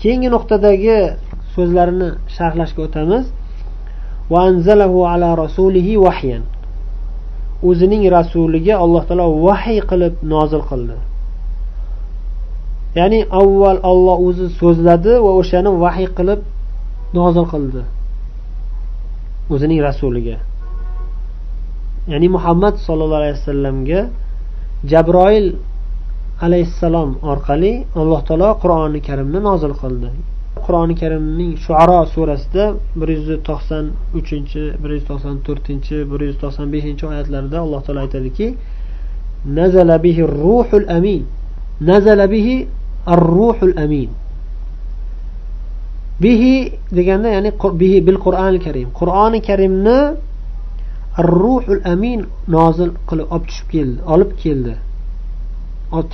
keyingi nuqtadagi so'zlarini sharhlashga o'tamiz. O'zining rasuliga alloh taolo vahiy qilib nozil qildi. Ya'ni avval olloh o'zi so'zladi va o'shani vahiy qilib nozil qildi. O'zining rasuliga. Ya'ni muhammad sollallohu alayhi vasallamga jabroil alayhissalom orqali alloh taolo qur'oni karimni nozil qildi. Qur'oni karimning shuaro surasida bir yuz to'qson uchinchi bir yuz to'qson to'rtinchi bir yuz to'qson beshinchi oyatlarida alloh taolo aytadiki nazala bihi ruhul amin. Nazala bihi ar ruhul amin. Bihi deganda ya'ni bihi bil qur'oni karim. Qur'oni karimni ar ruhul amin nozil qilib olib tushib keldi olib keldi.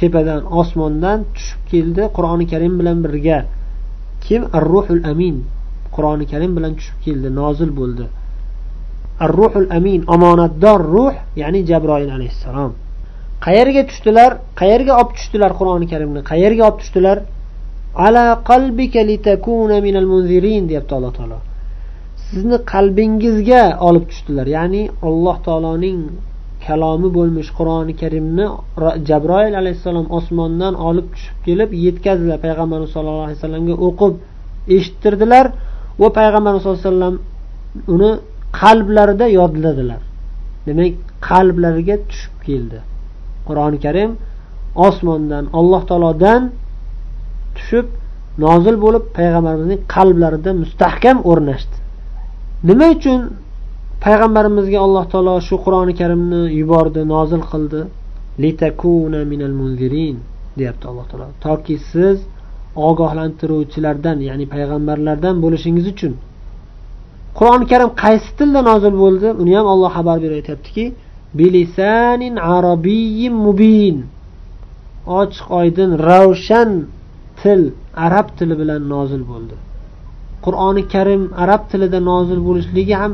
Tepadan osmondan tushib keldi qur'oni karim bilan birga. Kim? Ar ruhul amin. Qur'oni karim bilan tushib keldi nozil bo'ldi. Ar ruhul amin omonatdor ruh ya'ni jabroil alayhissalom. Qayerga tushdilar? Qayerga olib tushdilar qur'oni karimni? Qayerga olib tushdilar? Ala qalbika litakuna minal munzirin deyapti alloh taolo. Sizni qalbingizga olib tushdilar ya'ni alloh taoloning kalomi bo'lmish qur'oni karimni jabroil alayhissalom osmondan olib tushib kelib yetkazdilar. Payg'ambarimiz sollallohu alayhi vasallamga o'qib eshittirdilar va payg'ambarimiz sallallohu alayhi vasallam uni qalblarida yodladilar. Demak qalblariga tushib keldi. Qur'oni karim osmondan alloh taolodan tushib nozil bo'lib payg'ambarimizning qalblarida mustahkam o'rnashdi. Nima uchun payg'ambarimizga alloh taolo shu qur'oni karimni yubordi nozil qildi. Litakuna minal munzirin deyapti alloh taolo. Toki siz ogohlantiruvchilardan ya'ni payg'ambarlardan bo'lishingiz uchun. Qur'oni karim qaysi tilda nozil bo'ldi? Uni ham olloh xabar berib aytyaptiki bilisanin arabiyyin mubin. Ochiq oydin ravshan til arab tili bilan nozil bo'ldi. Qur'oni karim arab tilida nozil bo'lishligi ham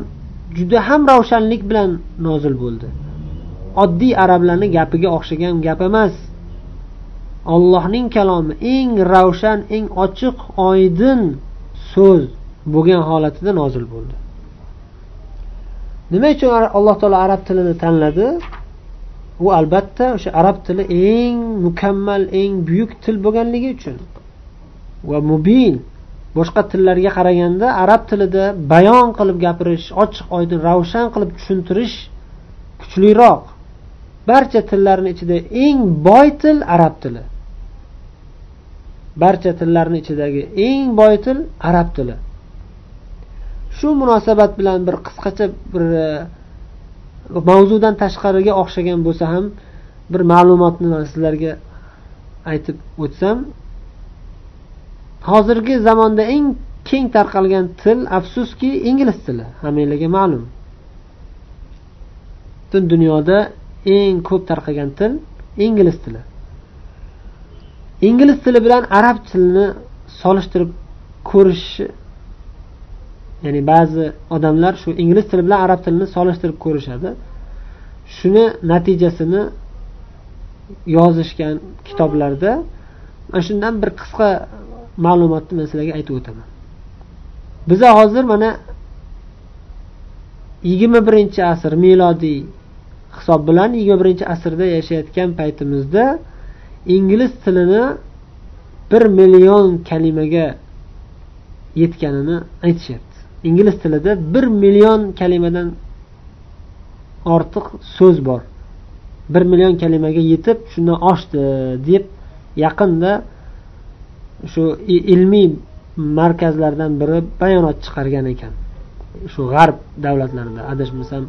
juda ham ravshanlik bilan nozil bo'ldi. Oddiy arablarni gapiga o'xshagan gap emas. Ollohning kalomi eng ravshan eng ochiq oydin so'z bo'lgan holatida nozil bo'ldi. Nima uchun alloh taolo arab tilini tanladi? U albatta o'sha arab tili eng mukammal eng buyuk til bo'lganligi uchun va mubin. Boshqa tillarga qaraganda arab tilida bayon qilib gapirish ochiq oydin ravshan qilib tushuntirish kuchliroq. Barcha tillarni ichida eng boy til arab tili. Barcha tillarni ichidagi eng boy til arab tili. Shu munosabat bilan bir qisqacha bir e, mavzudan tashqariga o'xshagan bo'lsa ham bir ma'lumotni man sizlarga aytib o'tsam hozirgi zamonda eng keng tarqalgan til afsuski ingliz tili hammanglarga ma'lum. Butun dunyoda eng ko'p tarqalgan til ingliz tili. Ingliz tili bilan arab tilini solishtirib ko'rish ya'ni ba'zi odamlar shu ingliz tili bilan arab tilini solishtirib ko'rishadi. Shuni natijasini yozishgan kitoblarda mana shundan bir qisqa ma'lumotni man sizlarga aytib o'taman. Biza hozir mana yigirma birinchi asr milodiy hisob bilan yigirma birinchi asrda yashayotgan paytimizda ingliz tilini bir million kalimaga yetganini aytishyapti. Ingliz tilida bir million kalimadan ortiq so'z bor. Bir million kalimaga yetib shundan oshdi deb yaqinda shu ilmiy markazlardan biri bayonot chiqargan ekan. Shu g'arb davlatlarida. Adashmasam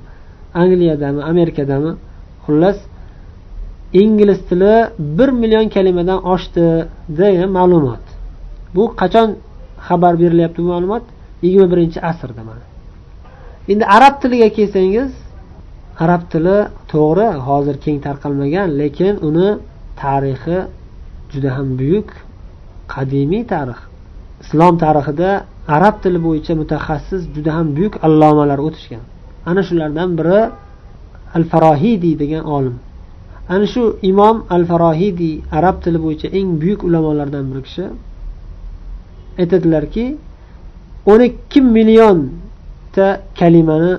angliyadami amerikadami? Xullas ingliz tili bir million kalimadan oshdi degan ma'lumot. Bu qachon xabar berilyapti bu ma'lumot? Yigirma birinchi asrda mana. Endi arab tiliga kelsangiz arab tili to'g'ri hozir keng tarqalmagan lekin uni tarixi juda ham buyuk qadimiy tarix islom tarixida arab tili bo'yicha mutaxassis juda ham buyuk allomalar o'tishgan. Ana shulardan biri al farohidiy degan olim. Ana shu imom al farohidiy arab tili bo'yicha eng buyuk ulamolardan bir kishi. Aytadilarki o'n ikki millionta kalimani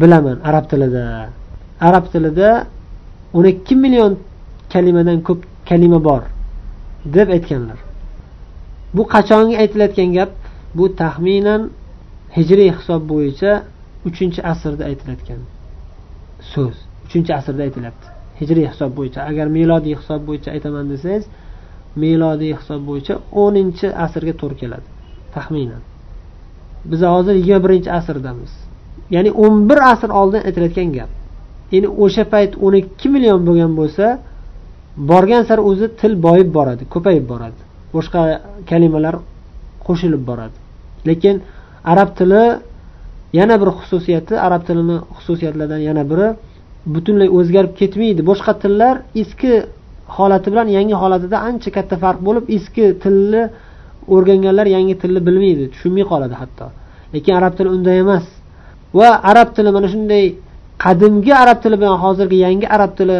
bilaman arab tilida. Arab tilida o'n ikki million kalimadan ko'p kalima bor. Deb aytganlar. Bu qachongi aytilayotgan gap? Bu taxminan hijriy hisob bo'yicha uchinchi asrda aytilayotgan so'z. Uchinchi asrda aytilyapti. Hijriy hisob bo'yicha. Agar milodiy hisob bo'yicha aytaman desangiz milodiy hisob bo'yicha o'ninchi asrga to'g'ri keladi. Taxminan. Biz hozir yigirma birinchi asrdamiz. Ya'ni o'n bir asr oldin aytilayotgan gap. Endi o'sha payt o'n ikki million bo'lgan bo'lsa borgan sari o'zi til boyib boradi ko'payib boradi. Boshqa kalimalar qo'shilib boradi. Lekin arab tili yana bir xususiyati arab tilini xususiyatlaridan yana biri butunlay o'zgarib ketmaydi. Boshqa tillar eski holati bilan yangi holatida ancha katta farq bo'lib eski tilni o'rganganlar yangi tilni bilmaydi tushunmay qoladi hatto. Lekin arab tili unday emas. Va arab tili mana shunday qadimgi arab tili bilan hozirgi yangi arab tili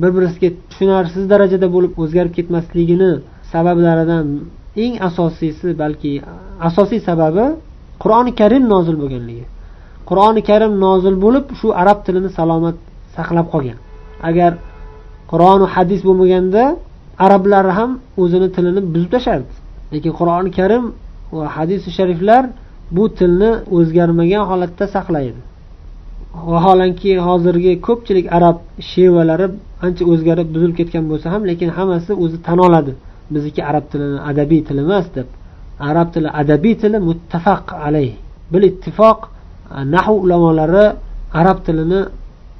bir birisiga tushunarsiz darajada bo'lib o'zgarib ketmasligini sabablaridan eng asosiysi balki asosiy sababi qur'oni karim nozil bo'lganligi. Qur'oni karim nozil bo'lib shu arab tilini salomat saqlab qolgan. Agar qur'oni hadis bo'lmaganda arablar ham o'zini tilini buzib tashlardi lekin qur'oni karim va hadisi shariflar bu tilni o'zgarmagan holatda saqlaydi. Vaholanki hozirgi ko'pchilik arab shevalari ancha o'zgarib buzilib ketgan bo'lsa ham lekin hammasi o'zi tan oladi. Bizniki arab tilini adabiy til emas deb. Arab tili adabiy tili muttafaq alay bil ittifoq nahu ulamolari arab tilini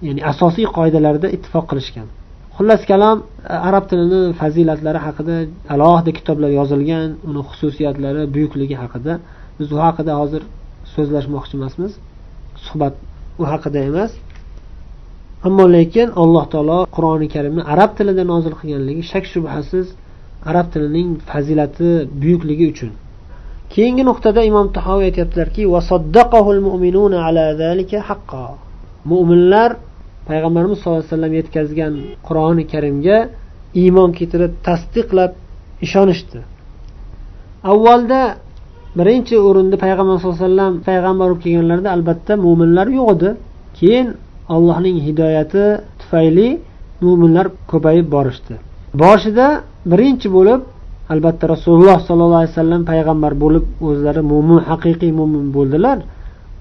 ya'ni asosiy qoidalarida ittifoq qilishgan. Xullas kalom arab tilini fazilatlari haqida alohida kitoblar yozilgan uni xususiyatlari buyukligi haqida biz u haqida hozir so'zlashmoqchi emasmiz. Suhbat u haqida emas. Ammo lekin alloh taolo qur'oni karimni arab tilida nozil qilganligi shak shubhasiz arab tilining fazilati buyukligi uchun. Keyingi nuqtada imom tahoviy aytyaptilarki mo'minlar payg'ambarimiz sallallohu alayhi vasallam yetkazgan qur'oni karimga iymon keltirib tasdiqlab ishonishdi. Avvalda birinchi o'rinda payg'ambar sallallohu alayhi vasallam payg'ambar bo'lib kelganlarida albatta mo'minlar yo'q edi. Keyin allohning hidoyati tufayli mo'minlar ko'payib borishdi. Boshida birinchi bo'lib albatta rasululloh sollallohu alayhi vasallam payg'ambar bo'lib o'zlari mo'min haqiqiy mo'min bo'ldilar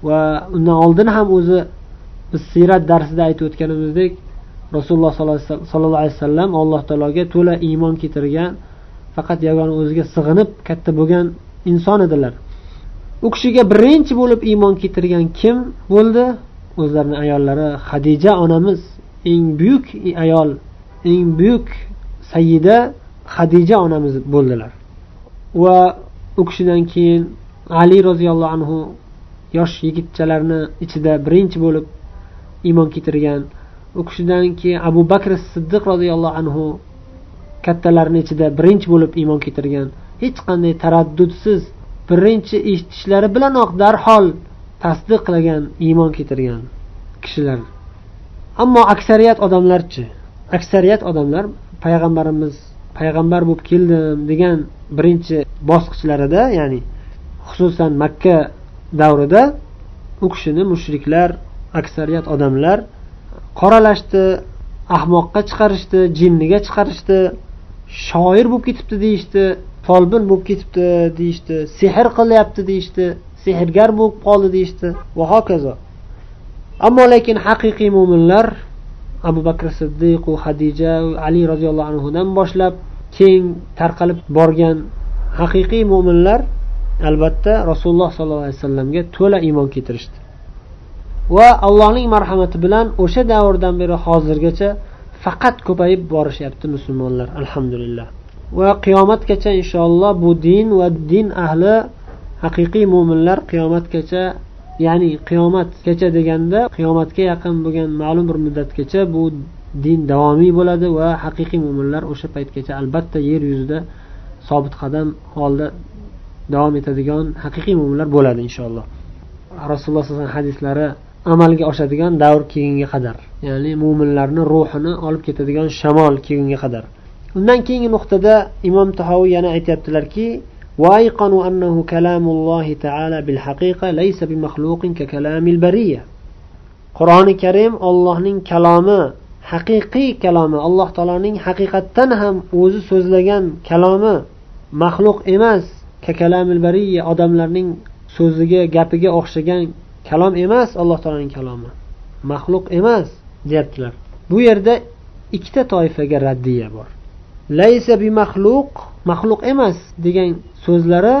va undan oldin ham o'zi biz siyrat darsida aytib o'tganimizdek rasululloh sollallohu alayhi vasallam alloh taologa to'la iymon keltirgan faqat yagona o'ziga sig'inib katta bo'lgan inson edilar. U kishiga birinchi bo'lib iymon keltirgan kim bo'ldi? O'zlarini ayollari hadija onamiz. Eng buyuk ayol eng buyuk sayyida hadija onamiz bo'ldilar. Va u kishidan keyin ali roziyallohu anhu yosh yigitchalarni ichida birinchi bo'lib iymon keltirgan. U kishidan keyin abu bakr siddiq roziyallohu anhu kattalarni ichida birinchi bo'lib iymon keltirgan. Hech qanday taraddudsiz birinchi eshitishlari bilanoq darhol tasdiqlagan iymon keltirgan kishilar. Ammo aksariyat odamlarchi aksariyat odamlar payg'ambarimiz payg'ambar bo'lib keldim degan birinchi bosqichlarida ya'ni xususan makka davrida u kishini mushriklar aksariyat odamlar qoralashdi ahmoqqa chiqarishdi jinniga chiqarishdi shoir bo'lib ketibdi deyishdi. Folbin bo'lib ketibdi deyishdi. Sehr qilyapti deyishdi. Sehrgar bo'lib qoldi deyishdi. Va hokazo. Ammo lekin haqiqiy mo'minlar abu bakr siddiq hadija ali roziyallohu anhudan boshlab keng tarqalib borgan haqiqiy mo'minlar albatta rasululloh sollallohu alayhi vasallamga to'la iymon keltirishdi. Va allohning marhamati bilan o'sha davrdan beri hozirgacha faqat ko'payib borishyapti musulmonlar. Alhamdulillah. Va qiyomatgacha inshaalloh bu din va din ahli haqiqiy mo'minlar qiyomatgacha ya'ni qiyomatgacha deganda qiyomatga yaqin bo'lgan ma'lum bir muddatgacha bu din davomiy bo'ladi va haqiqiy mo'minlar o'sha paytgacha albatta yer yuzida sobit qadam holda davom etadigan haqiqiy mo'minlar bo'ladi inshaalloh. Rasululloh sallallohu alayhi vasallam hadislari amalga oshadigan davr keyinga qadar ya'ni mo'minlarni ruhini olib ketadigan shamol keyinga qadar. undan keyingi nuqtada imom tahoviy yana aytyaptilarki وأيقنوا أنه كلام الله تعالى بالحقيقة ليس بمخلوق ككلام البرية قرآن الكريم الله كلامه haqiqiy kalomi alloh taoloning haqiqatdan ham o'zi so'zlagan kalomi maxluq emas kakalamil bariya odamlarning so'ziga gapiga o'xshagan kalom emas alloh taoloning kalomi maxluq emas deyaptilar bu yerda ikkita toifaga raddiya bor Laysa bi maxluq maxluq emas degan so'zlari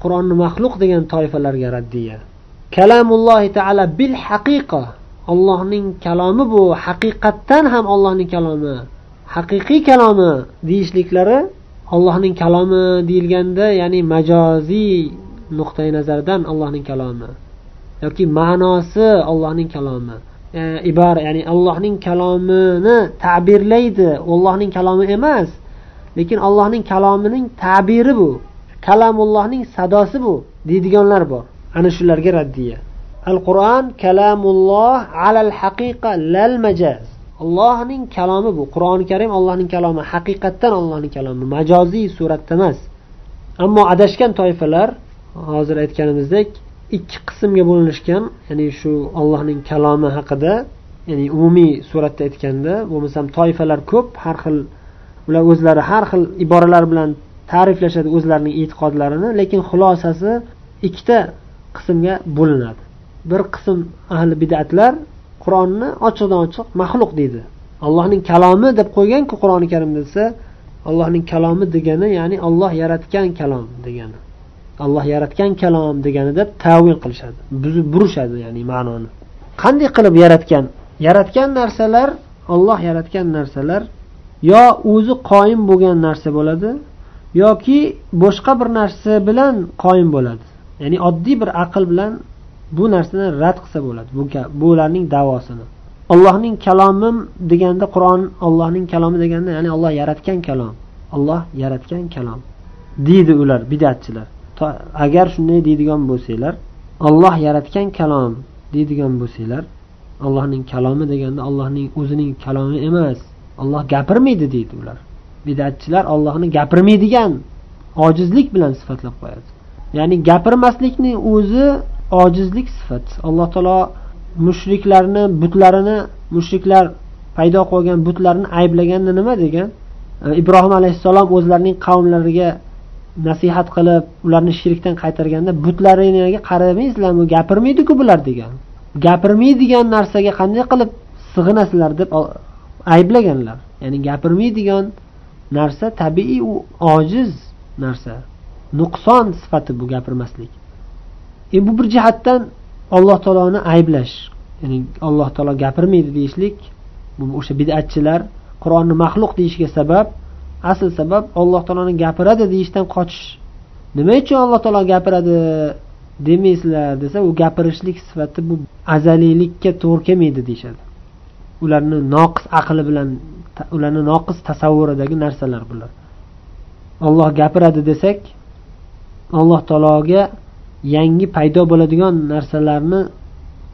qur'onni maxluq degan toifalarga raddiya. Kalamullohi taala bil haqiqa ollohning kalomi bu. Haqiqatdan ham ollohning kalomi. Haqiqiy kalomi deyishliklari ollohning kalomi deyilganda ya'ni majoziy nuqtai nazardan allohning kalomi yoki ma'nosi ollohning kalomi. E, ibora ya'ni allohning kalomini ta'birlaydi. Allohning kalomi emas lekin allohning kalomining ta'biri bu. Kalamullohning sadosi bu deydiganlar bor. Ana shularga raddiya. Al qur'on kalamulloh alal haqiqa lal majaz. Allohning kalomi bu. Qur'oni karim allohning kalomi haqiqatdan allohning kalomi majoziy suratda emas. Ammo adashgan toifalar hozir aytganimizdek ikki qismga bo'linishgan ya'ni shu allohning kalomi haqida ya'ni umumiy suratda aytganda bo'lmasam toifalar ko'p har xil ular o'zlari har xil iboralar bilan ta'riflashadi o'zlarining e'tiqodlarini lekin xulosasi ikkita qismga bo'linadi. Bir qism ahli bidatlar qur'onni ochiqdan ochiq maxluq deydi. Allohning kalomi deb qo'yganku qur'oni karimda desa allohning kalomi degani ya'ni olloh yaratgan kalom degani. Alloh yaratgan kalom deganida tavil qilishadi buzib burishadi ya'ni ma'noni. Qanday qilib yaratgan? Yaratgan narsalar olloh yaratgan narsalar yo o'zi qoyim bo'lgan narsa bo'ladi yoki boshqa bir narsa bilan qoyim bo'ladi. Ya'ni oddiy bir aql bilan bu narsani rad qilsa bo'ladi bu bu ularning davosini. Allohning kalomim deganda qur'on allohning kalomi deganda ya'ni olloh yaratgan kalom olloh yaratgan kalom deydi ular bidatchilar. Agar shunday deydigan bo'lsanglar olloh yaratgan kalom deydigan bo'lsanglar allohning kalomi deganda allohning o'zining kalomi emas. Olloh gapirmaydi deydi ular. Bidatchilar ollohni gapirmaydigan ojizlik bilan sifatlab qo'yadi. Ya'ni gapirmaslikni o'zi ojizlik sifat alloh taolo mushriklarni butlarini mushriklar paydo qilgan butlarni ayblaganda nima degan? E, Ibrohim alayhissalom o'zlarining qavmlariga nasihat qilib ularni shirkdan qaytarganda butlaringlarga qaramaysizlarmi gapirmaydiku bular degan. Gapirmaydigan narsaga qanday qilib sig'inasizlar deb ayblaganlar. Ya'ni gapirmaydigan narsa tabiiy u ojiz narsa. Nuqson sifati bu gapirmaslik. E bu bir jihatdan alloh taoloni ayblash. Ya'ni alloh taolo gapirmaydi deyishlik bu o'sha bidatchilar qur'onni maxluq deyishiga sabab asl sabab alloh taoloni gapiradi deyishdan qochish. Nima uchun alloh taolo gapiradi demaysizlar desa u gapirishlik sifati bu azaliylikka to'g'ri kelmaydi deyishadi. Ularni noqis aqli bilan ularni noqis tasavvuridagi narsalar bular. Olloh gapiradi desak alloh taologa yangi paydo bo'ladigan narsalarni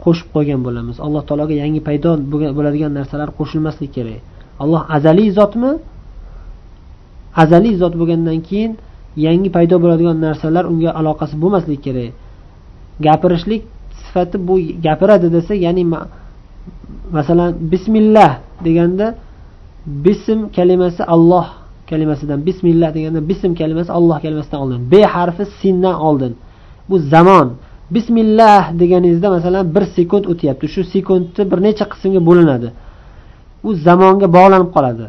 qo'shib qo'ygan bo'lamiz. Alloh taologa yangi paydo bo'ladigan narsalar qo'shilmasligi kerak. Alloh azaliy zotmi? Azaliy zot bo'lgandan keyin yangi paydo bo'ladigan narsalar unga aloqasi bo'lmasligi kerak. Gapirishlik sifati bu gapiradi desa ya'ni masalan bismillah deganda bism kalimasi alloh kalimasidan bismillah deganda bism kalimasi alloh kalimasidan oldin. Be harfi sindan oldin. Bu zamon. Bismillah deganingizda masalan bir sekund o'tyapti. Shu sekundni bir necha qismga bo'linadi. U zamonga bog'lanib qoladi.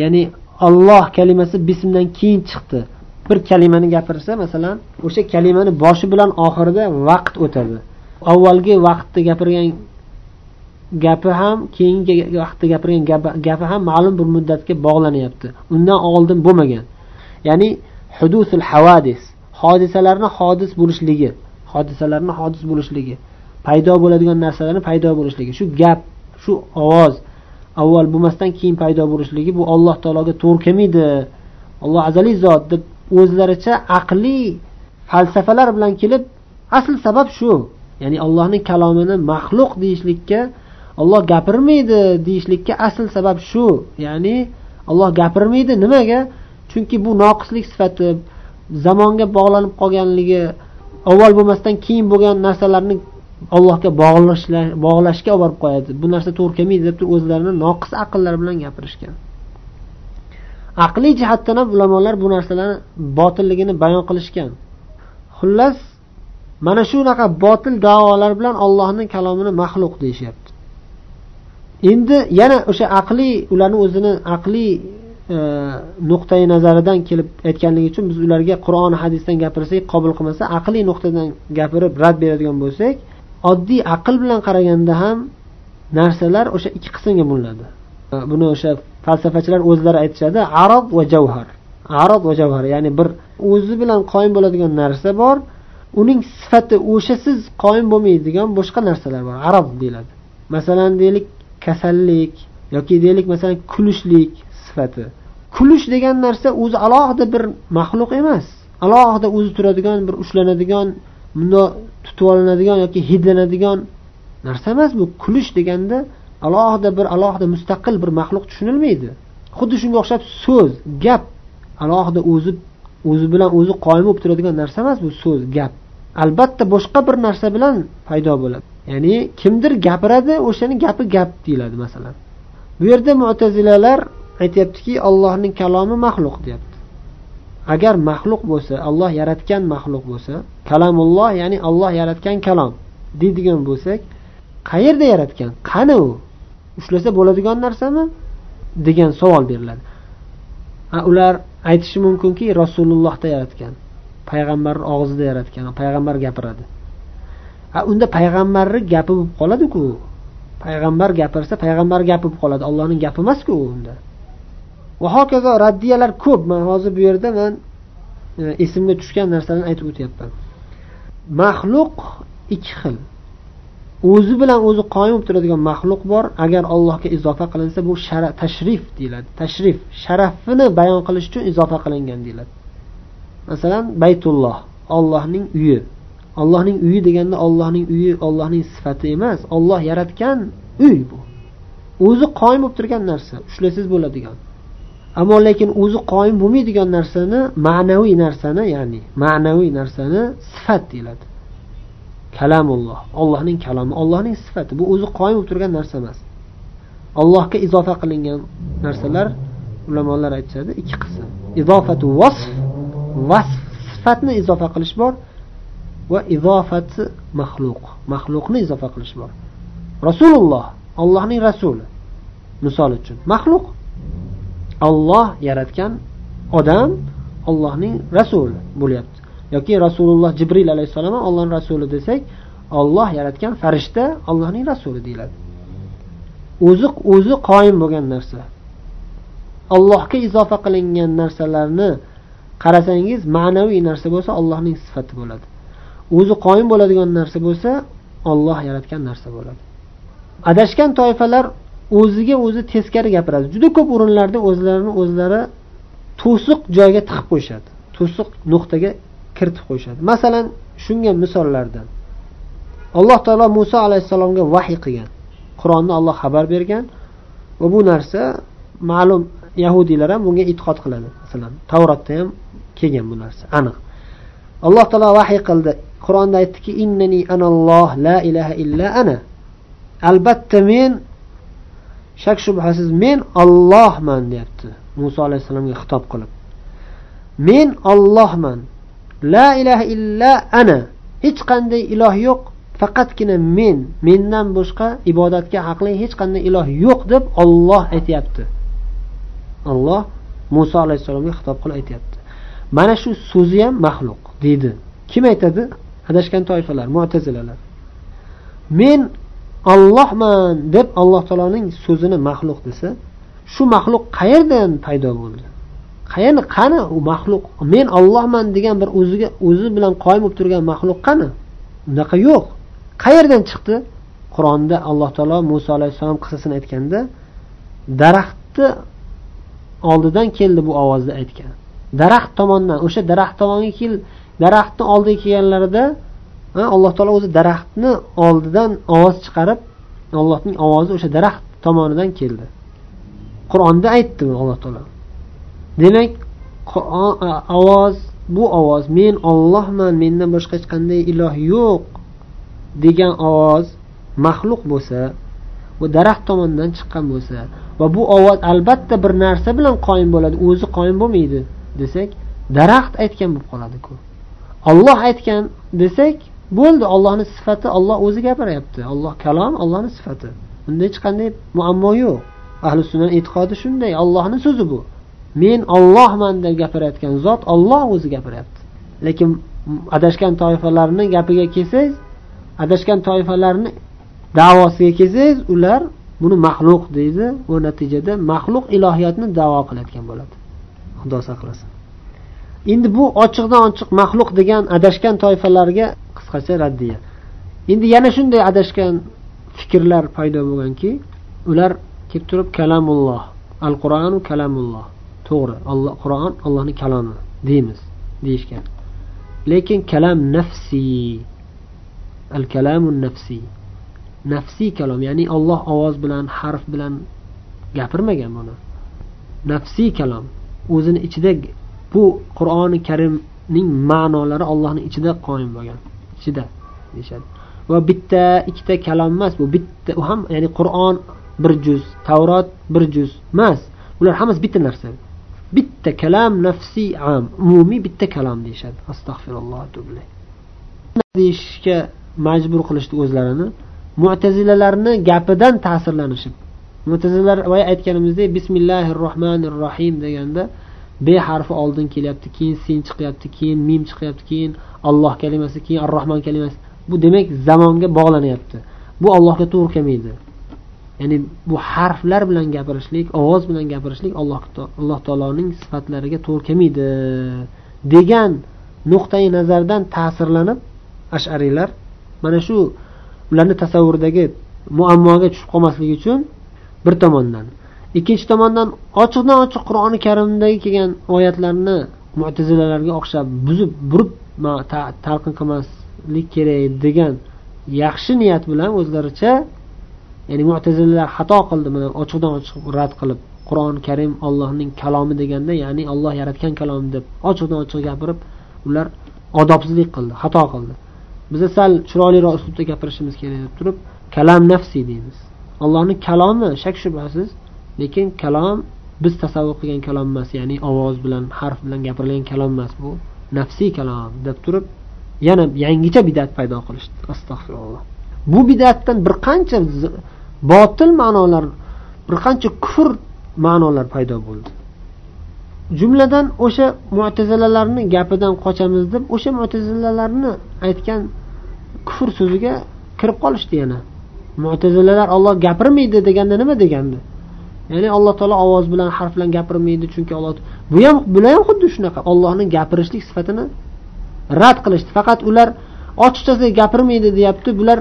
Ya'ni olloh kalimasi bismdan keyin chiqdi. Bir kalimani gapirsa masalan o'sha kalimani boshi bilan oxirida vaqt o'tadi. Avvalgi vaqtda gapirgan gapi ham keyingi vaqtda gapirgan gapi ham ma'lum bir muddatga bog'lanyapti. Undan oldin bo'lmagan. Ya'ni hudusul havadis hodisalarni hodis bo'lishligi hodisalarni hodis bo'lishligi paydo bo'ladigan narsalarni paydo bo'lishligi shu gap shu ovoz avval bo'lmasdan keyin paydo bo'lishligi bu alloh taologa to'g'ri kelmaydi. Alloh azaliy zot deb o'zlaricha aqliy falsafalar bilan kelib asl sabab shu. Ya'ni allohning kalomini maxluq deyishlikka olloh gapirmaydi deyishlikka asl sabab shu. Ya'ni olloh gapirmaydi nimaga? Chunki bu noqislik sifati zamonga bog'lanib qolganligi avval bo'lmasdan keyin bo'lgan narsalarni allohga bog'lashga olib borib qo'yadi. Bu narsa to'g'ri kelmaydi deb turib o'zlarini noqis aqllar bilan gapirishgan. Aqliy jihatdan ham ulamolar bu narsalarni botilligini bayon qilishgan. Xullas mana shunaqa botil davolar bilan ollohni kalomini maxluq deyishyapti. Endi yana o'sha aqliy ularni o'zini aqliy e, nuqtai nazaridan kelib aytganligi uchun biz ularga qur'on hadisdan gapirsak qabul qilmasa aqliy nuqtadan gapirib rad beradigan bo'lsak oddiy aql bilan qaraganda ham narsalar o'sha ikki qismga bo'linadi. Buni o'sha falsafachilar o'zlari aytishadi arob va javhar. Arob va javhar ya'ni bir o'zi bilan qoyim bo'ladigan narsa bor uning sifati o'shasiz qoyim bo'lmaydigan boshqa narsalar bor arob deyiladi. Masalan deylik kasallik yoki deylik masalan kulishlik sifati. Kulish degan narsa o'zi alohida bir maxluq emas. Alohida o'zi turadigan bir ushlanadigan bundoq tutib olinadigan yoki hidlanadigan narsa emas bu. Kulish deganda alohida bir alohida mustaqil bir maxluq tushunilmaydi. Xuddi shunga o'xshab so'z gap alohida o'zi o'zi bilan o'zi qoyim bo'lib turadigan narsa emas bu so'z gap. Albatta boshqa bir narsa bilan paydo bo'ladi. Ya'ni kimdir gapiradi o'shani gapi gap deyiladi masalan. Bu yerda mutazilalar aytyaptiki allohning kalomi maxluq deyapti. Agar maxluq bo'lsa olloh yaratgan maxluq bo'lsa kalamulloh ya'ni olloh yaratgan kalom. Deydigan bo'lsak qayerda yaratgan? Qani u? Ushlasa bo'ladigan narsami? Degan savol beriladi. Ular aytishi mumkinki rasulullohda yaratgan. Payg'ambarni og'zida yaratgan payg'ambar gapiradi. A unda payg'ambarni gapi bo'lib qoladiku. Payg'ambar gapirsa payg'ambar gapi bo'lib qoladi. Allohning gapi emasku unda. Va hokazo raddiyalar ko'p. Man hozir bu yerda man e, esimga tushgan narsalarni aytib o'tyapman. Maxluq ikki xil. O'zi bilan o'zi qoyim bo'lib turadigan maxluq bor. Agar allohga izofa qilinsa bu shara tashrif deyiladi. Tashrif sharafini bayon qilish uchun izofa qilingan deyiladi. Masalan baytulloh ollohning uyi. Ollohning uyi deganda ollohning uyi ollohning sifati emas. Olloh yaratgan uy bu. O'zi qoyim bo'lib turgan narsa ushlasangiz bo'ladigan. Ammo lekin o'zi qoyim bo'lmaydigan narsani ma'naviy narsani ya'ni ma'naviy narsani sifat deyiladi. Kalamulloh. Ollohning kalomi ollohning sifati. Bu o'zi qoyim bo'lib turgan narsa emas. Allohga izofa qilingan narsalar ulamolar aytishadi. Ikki qism. Izofatu vasf vasf sifatni izofa qilish bor va izofati maxluq maxluqni izofa qilish bor. Rasululloh ollohning rasuli. Misol uchun maxluq. Olloh yaratgan odam ollohning rasuli bo'lyapti. Yoki rasululloh jibril alayhissalom ollohni rasuli desak olloh yaratgan farishta ollohning rasuli deyiladi. O'zi o'zi qoyim bo'lgan narsa. Allohga izofa qilingan narsalarni qarasangiz ma'naviy narsa bo'lsa allohning sifati bo'ladi. O'zi qoyim bo'ladigan narsa bo'lsa olloh yaratgan narsa bo'ladi. Adashgan toifalar o'ziga o'zi teskari gapiradi. Juda ko'p o'rinlarda o'zlarini o'zlari to'siq joyga tiqib qo'yishadi. To'siq nuqtaga kiritib qo'yishadi. Masalan shunga misollardan. Alloh taolo muso alayhissalomga vahiy qilgan. Qur'onni olloh xabar bergan va bu narsa ma'lum yahudiylar ham bunga e'tiqod qiladi. Masalan tavrotda ham kelgan bu narsa aniq. Alloh taolo vahiy qildi. Qur'onda aytdiki innani analloh la ilaha illa ana. Albatta men shak shubhasiz men ollohman deyapti. Muso alayhissalomga xitob qilib. Men ollohman la ilaha illa ana. Hech qanday iloh yo'q. Faqatgina men mendan boshqa ibodatga haqli hech qanday iloh yo'q deb olloh aytyapti. Olloh muso alayhissalomga xitob qilib aytyapti. Mana shu so'zi ham maxluq deydi. Kim aytadi? Adashgan toifalar mo'tazilalar men ollohman deb alloh taoloning so'zini maxluq desa shu maxluq qayerdan paydo bo'ldi? Qayerda qani u maxluq? Men ollohman degan bir o'ziga o'zi bilan qoyim bo'lib turgan maxluq qani? Unaqa yo'q. Qayerdan chiqdi? Qur'onda alloh taolo muso alayhissalom qissasini aytganda daraxtni oldidan keldi bu ovozni aytgan. Daraxt tomondan o'sha daraxt tomonga kel daraxtni oldiga kelganlarida alloh taolo o'zi daraxtni oldidan ovoz chiqarib allohning ovozi o'sha daraxt tomonidan keldi. Qur'onda aytdi alloh taolo. Demak ovoz bu ovoz men ollohman mendan boshqa hech qanday iloh yo'q degan ovoz maxluq bo'lsa u daraxt tomonidan chiqqan bo'lsa va bu ovoz albatta bir narsa bilan qoyim bo'ladi o'zi qoyim bo'lmaydi desak daraxt aytgan bo'lib qoladiku. Olloh aytgan desak bo'ldi ollohni sifati olloh o'zi gapiryapti olloh kalom ollohni sifati. Bunda hech qanday muammo yo'q. Ahli sunna e'tiqodi shunday ollohni so'zi bu. Men ollohman deb gapirayotgan zot olloh o'zi gapiryapti lekin adashgan toifalarni gapiga kelsangiz adashgan toifalarni davosiga kelsangiz ular buni maxluq deydi va natijada maxluq ilohiyatni davo qilayotgan bo'ladi. Xudo saqlasin. Endi bu ochiqdan ochiq maxluq degan adashgan toifalarga qisqacha raddiya endi yana shunday adashgan fikrlar paydo bo'lganki ular kelib turib kalamulloh al qur'onu kalamulloh. To'g'ri alloh qur'on allohni kalomi deymiz deyishgan. Lekin kalam nafsiy al kalamu nafsiy nafsiy kalom ya'ni olloh ovoz bilan harf bilan gapirmagan buni. Nafsiy kalom o'zini ichida bu qur'oni karimning ma'nolari ollohni ichida qoyim bo'lgan. Ichida deyishadi. Va bitta ikkita kalom emas bu bitta u ham ya'ni qur'on bir juz tavrot bir juz emas. Ular hammasi bitta narsa. Bitta kalam nafsiy am umumiy bitta kalom deyishadi. Astag'firulloh deyishga majbur qilishdi o'zlarini. Mo'tazilalarni gapidan ta'sirlanishib mo'tazilalar boya aytganimizdek bismillahi rohmanir rohim deganda be harfi oldin kelyapti keyin sin chiqyapti keyin mim chiqyapti keyin alloh kalimasi keyin ar rohmon kalimasi. Bu demak zamonga bog'lanyapti. Bu allohga to'g'ri kelmaydi. Ya'ni bu harflar bilan gapirishlik ovoz bilan gapirishlik alloh alloh taoloning sifatlariga to'g'ri kelmaydi. Degan nuqtai nazardan ta'sirlanib ashariylar mana shu ularni tasavvuridagi muammoga tushib qolmaslik uchun bir tomondan ikkinchi tomondan ochiqdan ochiq qur'oni karimdagi kelgan oyatlarni mutazilalarga o'xshab buzib burib talqin qilmaslik kerak degan yaxshi niyat bilan o'zlaricha ya'ni mutazilalar xato qildi mana ochiqdan ochiq rad qilib qur'oni karim ollohning kalomi deganda ya'ni olloh yaratgan kalom deb ochiqdan ochiq gapirib ular odobsizlik qildi xato qildi. Biza sal chiroyliroq uslubda gapirishimiz kerak deb turib kalam nafsiy deymiz. Allohni kalomi shak shubhasiz lekin kalom biz tasavvur qilgan kalom emas ya'ni ovoz bilan harf bilan gapirilgan kalom emas bu nafsiy kalom deb turib yana yangicha bidat paydo qilishdi. Astag'firulloh. Bu bidatdan bir qancha botil ma'nolar bir qancha kufr ma'nolar paydo bo'ldi. Jumladan o'sha mo'tazilalarni gapidan qochamiz deb o'sha mo'tazilalarni aytgan kufr so'ziga kirib qolishdi yana. Mo'tazilalar olloh gapirmaydi deganda nima degandi? Ya'ni alloh taolo ovoz bilan harf bilan gapirmaydi chunki alloh bu ham bular ham xuddi shunaqa. Ollohni gapirishlik sifatini rad qilishdi. Faqat ular ochiqchasiga gapirmaydi deyapti. Bular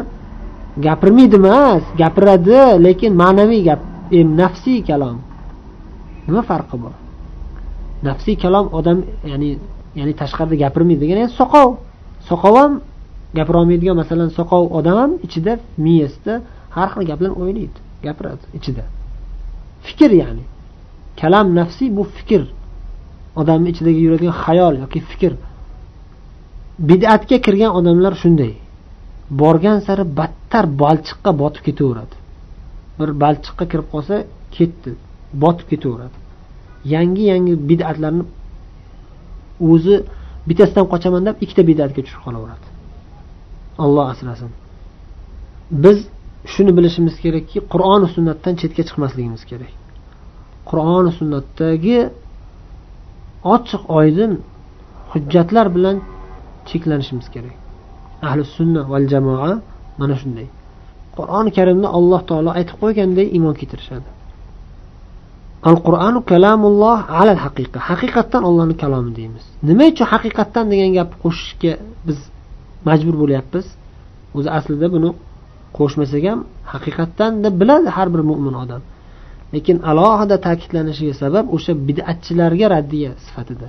gapirmaydi emas gapiradi lekin ma'naviy gap nafsiy kalom. Nima farqi bor? Nafsiy kalom odam ya'ni ya'ni tashqarida gapirmaydi degani soqov. Soqov ham gapirolmaydigan masalan soqov odam ham ichida miyasida har xil gaplarni o'ylaydi gapiradi ichida. Fikr ya'ni. Kalam nafsiy bu fikr. Odamni ichidagi yuradigan xayol yoki fikr. Bid'atga kirgan odamlar shunday. Borgan sari battar balchiqqa botib ketaveradi. Bir balchiqqa kirib qolsa ketdi botib ketaveradi. Yangi yangi bid'atlarni o'zi bittasidan qochaman deb ikkita bid'atga tushib qolaveradi. Olloh asrasin. Biz shuni bilishimiz kerakki qur'oni sunnatdan chetga chiqmasligimiz kerak. Qur'oni sunnatdagi ochiq oydin hujjatlar bilan cheklanishimiz kerak. Ahli sunna val jamoa mana shunday. Qur'oni karimda alloh taolo aytib qo'yganday iymon keltirishadi. Al qur'anu kalamulloh alal haqiqa. Haqiqatdan ollohni kalomi deymiz. Nima uchun haqiqatdan degan gapni qo'shishga biz majbur bo'lyapmiz? O'zi aslida buni qo'shmasak ham haqiqatdan deb biladi har bir mo'min odam. Lekin alohida ta'kidlanishiga sabab o'sha bid'atchilarga raddiya sifatida.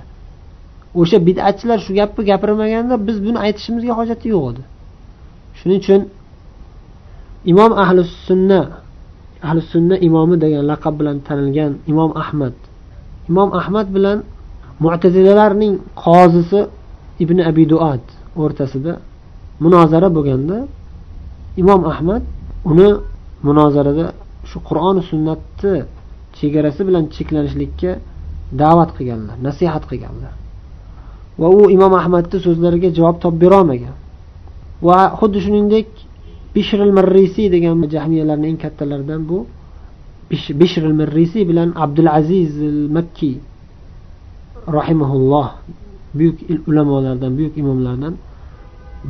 O'sha bid'atchilar shu gapni gapirmaganda biz buni aytishimizga hojati yo'q edi. Shuning uchun imom ahli sunna ahli sunna imomi degan laqab bilan tanilgan imom ahmad imom ahmad bilan mu'tazilalarning qozisi ibn abi duat o'rtasida munozara bo'lganda imom ahmad uni munozarada shu qur'oni sunnatni chegarasi bilan cheklanishlikka da'vat qilganlar nasihat qilganlar. Va u imom ahmadni so'zlariga javob topib berolmagan. Va xuddi shuningdek bishr al marrisiy degan jahmiyalarni eng kattalaridan bu bishr al marrisiy bilan abdul aziz al makki rahimaulloh buyuk ulamolardan buyuk imomlardan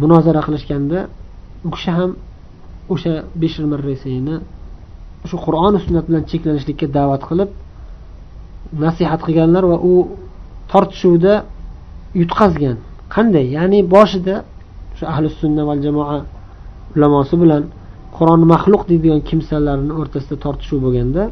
munozara qilishganda u kishi ham o'sha bishr marrasini shu qur'on sunnat bilan cheklanishlikka da'vat qilib nasihat qilganlar va u tortishuvda yutqazgan. Qanday? Ya'ni boshida shu ahli sunna val jamoa ulamosi bilan qur'on maxluq deydigan kimsalarni o'rtasida tortishuv bo'lganda